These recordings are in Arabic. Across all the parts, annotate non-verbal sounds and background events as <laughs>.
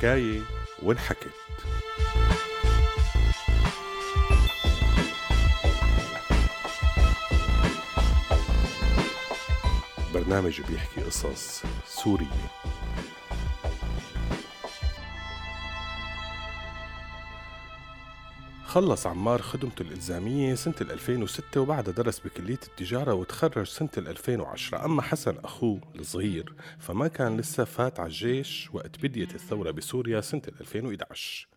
حكاية وانحكت. برنامج بيحكي قصص سورية. خلص عمار خدمته الإلزامية سنة 2006 وبعدها درس بكلية التجارة وتخرج سنة 2010 أما حسن أخوه الصغير فما كان لسه فات على الجيش وقت بديت الثورة بسوريا سنة 2011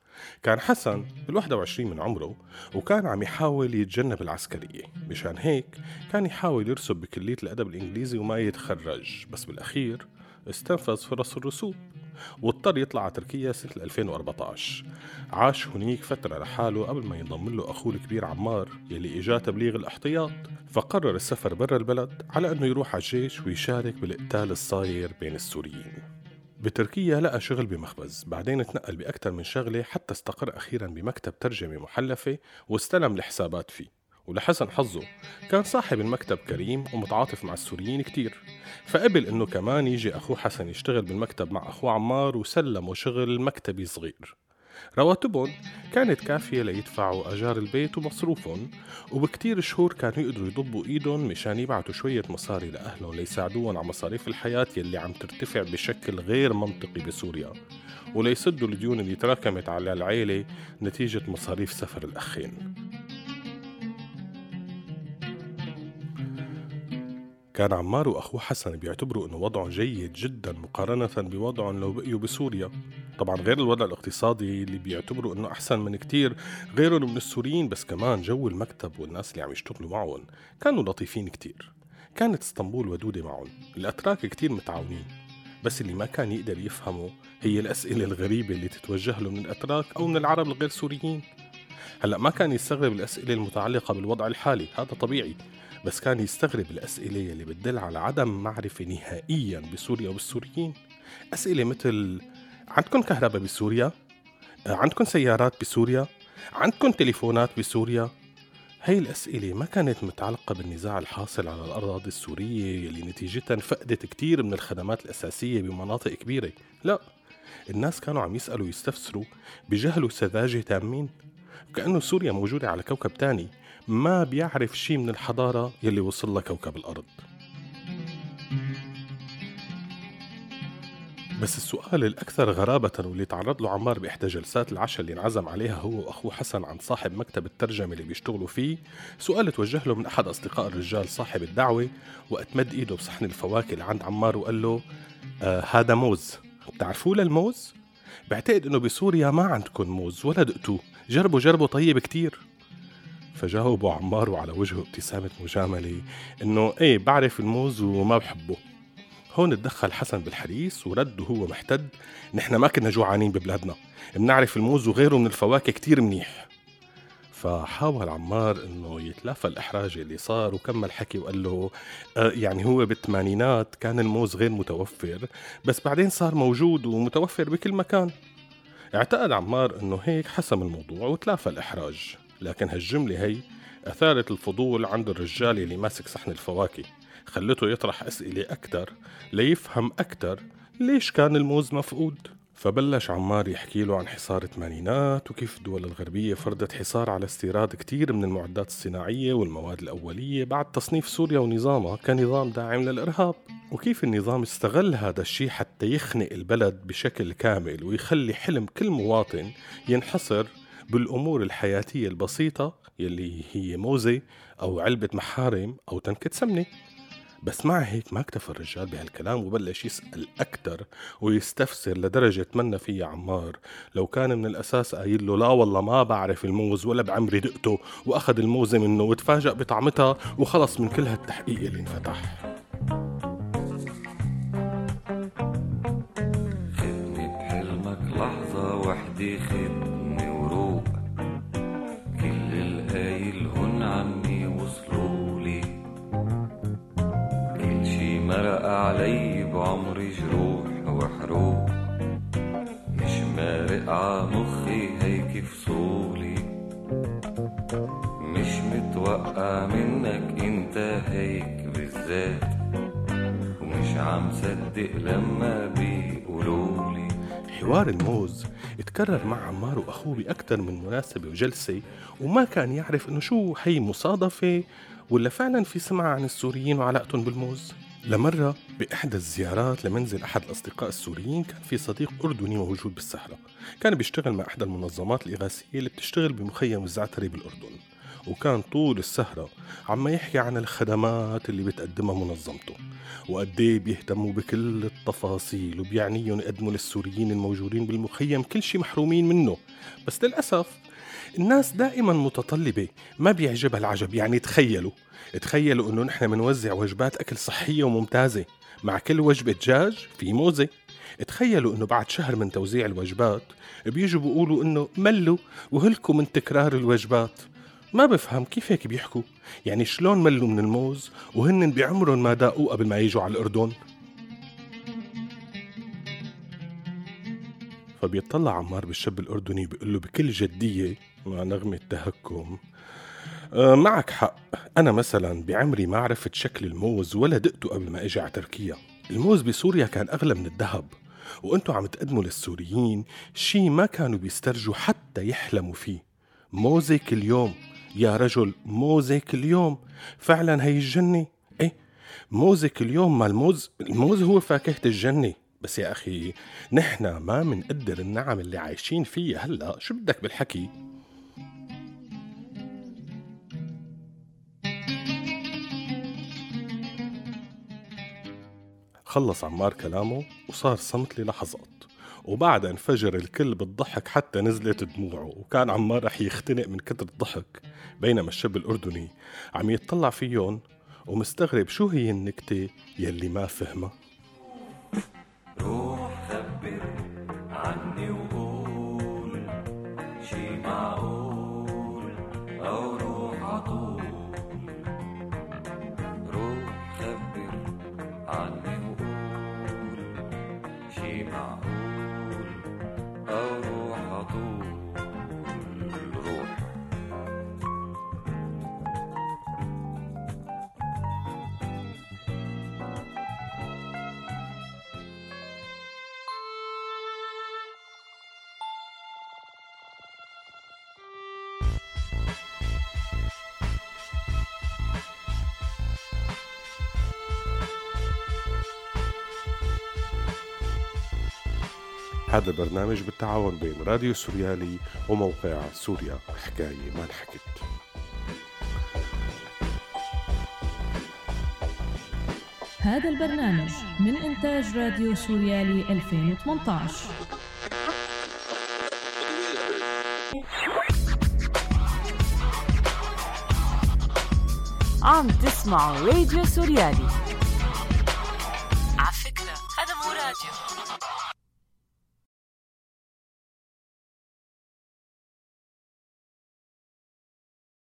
كان حسن بال 21 من عمره وكان عم يحاول يتجنب العسكرية. مشان هيك كان يحاول يرسب بكلية الأدب الإنجليزي وما يتخرج. بس بالأخير استنفذ فرص الرسوب. واضطر يطلع على تركيا سنة 2014 عاش هنيك فترة لحاله قبل ما ينضم له أخوه الكبير عمار يلي إجاه تبليغ الاحتياط. فقرر السفر برا البلد على أنه يروح على الجيش ويشارك بالقتال الصاير بين السوريين. بتركيا لقى شغل بمخبز بعدين تنقل بأكثر من شغلة حتى استقر أخيرا بمكتب ترجمة محلفة واستلم الحسابات فيه. ولحسن حظه. كان صاحب المكتب كريم ومتعاطف مع السوريين كتير. فقبل إنه كمان يجي أخوه حسن يشتغل بالمكتب مع أخوه عمار وسلموا شغل مكتبي صغير. رواتبهم كانت كافية ليدفعوا أجار البيت ومصروفهم وبكتير شهور كانوا يقدروا يضبوا إيدهم مشان يبعتوا شوية مصاري لأهلهم ليساعدوهم على مصاريف الحياة يلي عم ترتفع بشكل غير منطقي بسوريا. وليسدوا الديون اللي تراكمت على العيلة نتيجة مصاريف سفر الأخين. كان عمار وأخوه حسن بيعتبروا أنه وضعهم جيد جدا مقارنة بوضعهم لو بقيوا بسوريا. طبعا غير الوضع الاقتصادي اللي بيعتبروا أنه أحسن من كتير غيرهم من السوريين بس كمان جو المكتب والناس اللي عم يشتغلوا معهم كانوا لطيفين كتير. كانت إسطنبول ودودة معهم. الأتراك كتير متعاونين بس اللي ما كان يقدر يفهمه هي الأسئلة الغريبة اللي تتوجه له من الأتراك أو من العرب الغير سوريين. هلأ ما كان يستغرب الأسئلة المتعلقة بالوضع الحالي هذا طبيعي. بس كان يستغرب الأسئلة اللي بتدل على عدم معرفة نهائيا بسوريا والسوريين أسئلة مثل عندكم كهرباء بسوريا؟ عندكم سيارات بسوريا؟ عندكم تليفونات بسوريا؟ هي الأسئلة ما كانت متعلقة بالنزاع الحاصل على الأراضي السورية يلي نتيجتها فقدت كتير من الخدمات الأساسية بمناطق كبيرة لا الناس كانوا عم يسألوا ويستفسروا بجهل وسذاجة تامين كأنه سوريا موجودة على كوكب تاني ما بيعرف شي من الحضارة يلي وصل لها كوكب الأرض. بس السؤال الأكثر غرابة واللي تعرض له عمار بإحدى جلسات العشاء اللي انعزم عليها هو وأخوه حسن عن صاحب مكتب الترجمة اللي بيشتغلوا فيه سؤال توجه له من أحد أصدقاء الرجال صاحب الدعوة وقت مد إيده بصحن الفواكه اللي عند عمار وقال له آه هذا موز. بتعرفوه للموز؟ بعتقد إنه بسوريا ما عندكم موز ولا دقتوه. جربوا جربوا طيب كتير. فجاوبوا عمار وعلى وجهه ابتسامة مجاملة إنه إيه بعرف الموز وما بحبه. هون تدخل حسن بالحديث ورد وهو محتد. نحن ما كنا جوعانين ببلادنا. بنعرف الموز وغيره من الفواكه كتير منيح. فحاول عمار إنه يتلافى الإحراج اللي صار وكمل حكي وقال له آه يعني هو بالثمانينات كان الموز غير متوفر بس بعدين صار موجود ومتوفر بكل مكان. اعتقد عمار إنه هيك حسم الموضوع وتلافى الإحراج. لكن هالجملة هي أثارت الفضول عند الرجال اللي ماسك صحن الفواكه خلته يطرح أسئلة أكتر ليفهم أكتر ليش كان الموز مفقود. فبلش عمار يحكي له عن حصار الثمانينات وكيف الدول الغربية فرضت حصار على استيراد كتير من المعدات الصناعية والمواد الأولية بعد تصنيف سوريا ونظامها كنظام داعم للإرهاب. وكيف النظام استغل هذا الشيء حتى يخنق البلد بشكل كامل ويخلي حلم كل مواطن ينحصر بالأمور الحياتية البسيطة يلي هي موزة أو علبة محارم أو تنكة سمنة. بس مع هيك ما اكتفى الرجال بهالكلام وبلش يسأل أكتر ويستفسر لدرجة تمنى فيها عمار. لو كان من الأساس قايل له لا والله ما بعرف الموز ولا بعمري دقته وأخذ الموزة منه وتفاجأ بطعمتها وخلص من كل هالتحقيق اللي انفتح. بحلمك لحظة وحدي خدني مرق علي بعمري جروح وحروق مش مارق عمخي هيك فصولي. مش متوقع منك انت هيك بالذات. ومش عم صدق لما بيقولولي. حوار الموز. اتكرر مع عمار وأخوه بأكثر من مناسبة وجلسة وما كان يعرف إنه شو هي مصادفة ولا فعلا في سمعة عن السوريين وعلاقتهم بالموز. لمرة بإحدى الزيارات لمنزل أحد الأصدقاء السوريين كان في صديق أردني موجود بالسهرة كان بيشتغل مع إحدى المنظمات الإغاثية اللي بتشتغل بمخيم الزعتري بالأردن. وكان طول السهرة عم يحكي عن الخدمات اللي بتقدمها منظمته وقديه بيهتموا بكل التفاصيل وبيعنيهم يقدموا للسوريين الموجودين بالمخيم كل شيء محرومين منه. بس للأسف الناس دائما متطلبة ما بيعجبها العجب. يعني تخيلوا تخيلوا إنه نحن منوزع وجبات أكل صحية وممتازة مع كل وجبة دجاج في موزة. تخيلوا إنه بعد شهر من توزيع الوجبات بيجوا بيقولوا إنه ملوا وهلكوا من تكرار الوجبات. ما بفهم كيف هيك بيحكوا؟ يعني شلون ملوا من الموز وهن بعمرهم ما داقوه قبل ما يجوا على الأردن؟ فبيطلع عمار بالشاب الأردني بيقول له بكل جدية مع نغمة تهكم أه معك حق. أنا مثلا بعمري ما عرفت شكل الموز ولا دقته قبل ما أجي على تركيا. الموز بسوريا كان أغلى من الذهب. وأنتوا عم تقدموا للسوريين شي ما كانوا بيسترجوا حتى يحلموا فيه. موزة كل يوم. يا رجل موزة كل يوم فعلا هي الجنة. إيه؟ موزة كل يوم ما الموز الموز هو فاكهة الجنة. بس يا أخي نحن ما منقدر النعم اللي عايشين فيها هلأ. شو بدك بالحكي؟ خلص عمار كلامه وصار صمت للحظات. وبعدها انفجر الكل بالضحك حتى نزلت دموعه وكان عمار رح يختنق من كتر الضحك بينما الشاب الأردني عم يتطلع فيهم ومستغرب شو هي النكتة يلي ما فهمها. <laughs> هذا البرنامج بالتعاون بين راديو سوريالي وموقع سوريا. حكاية ما انحكت. هذا البرنامج من إنتاج راديو سوريالي 2018 عم تسمعوا راديو سوريالي.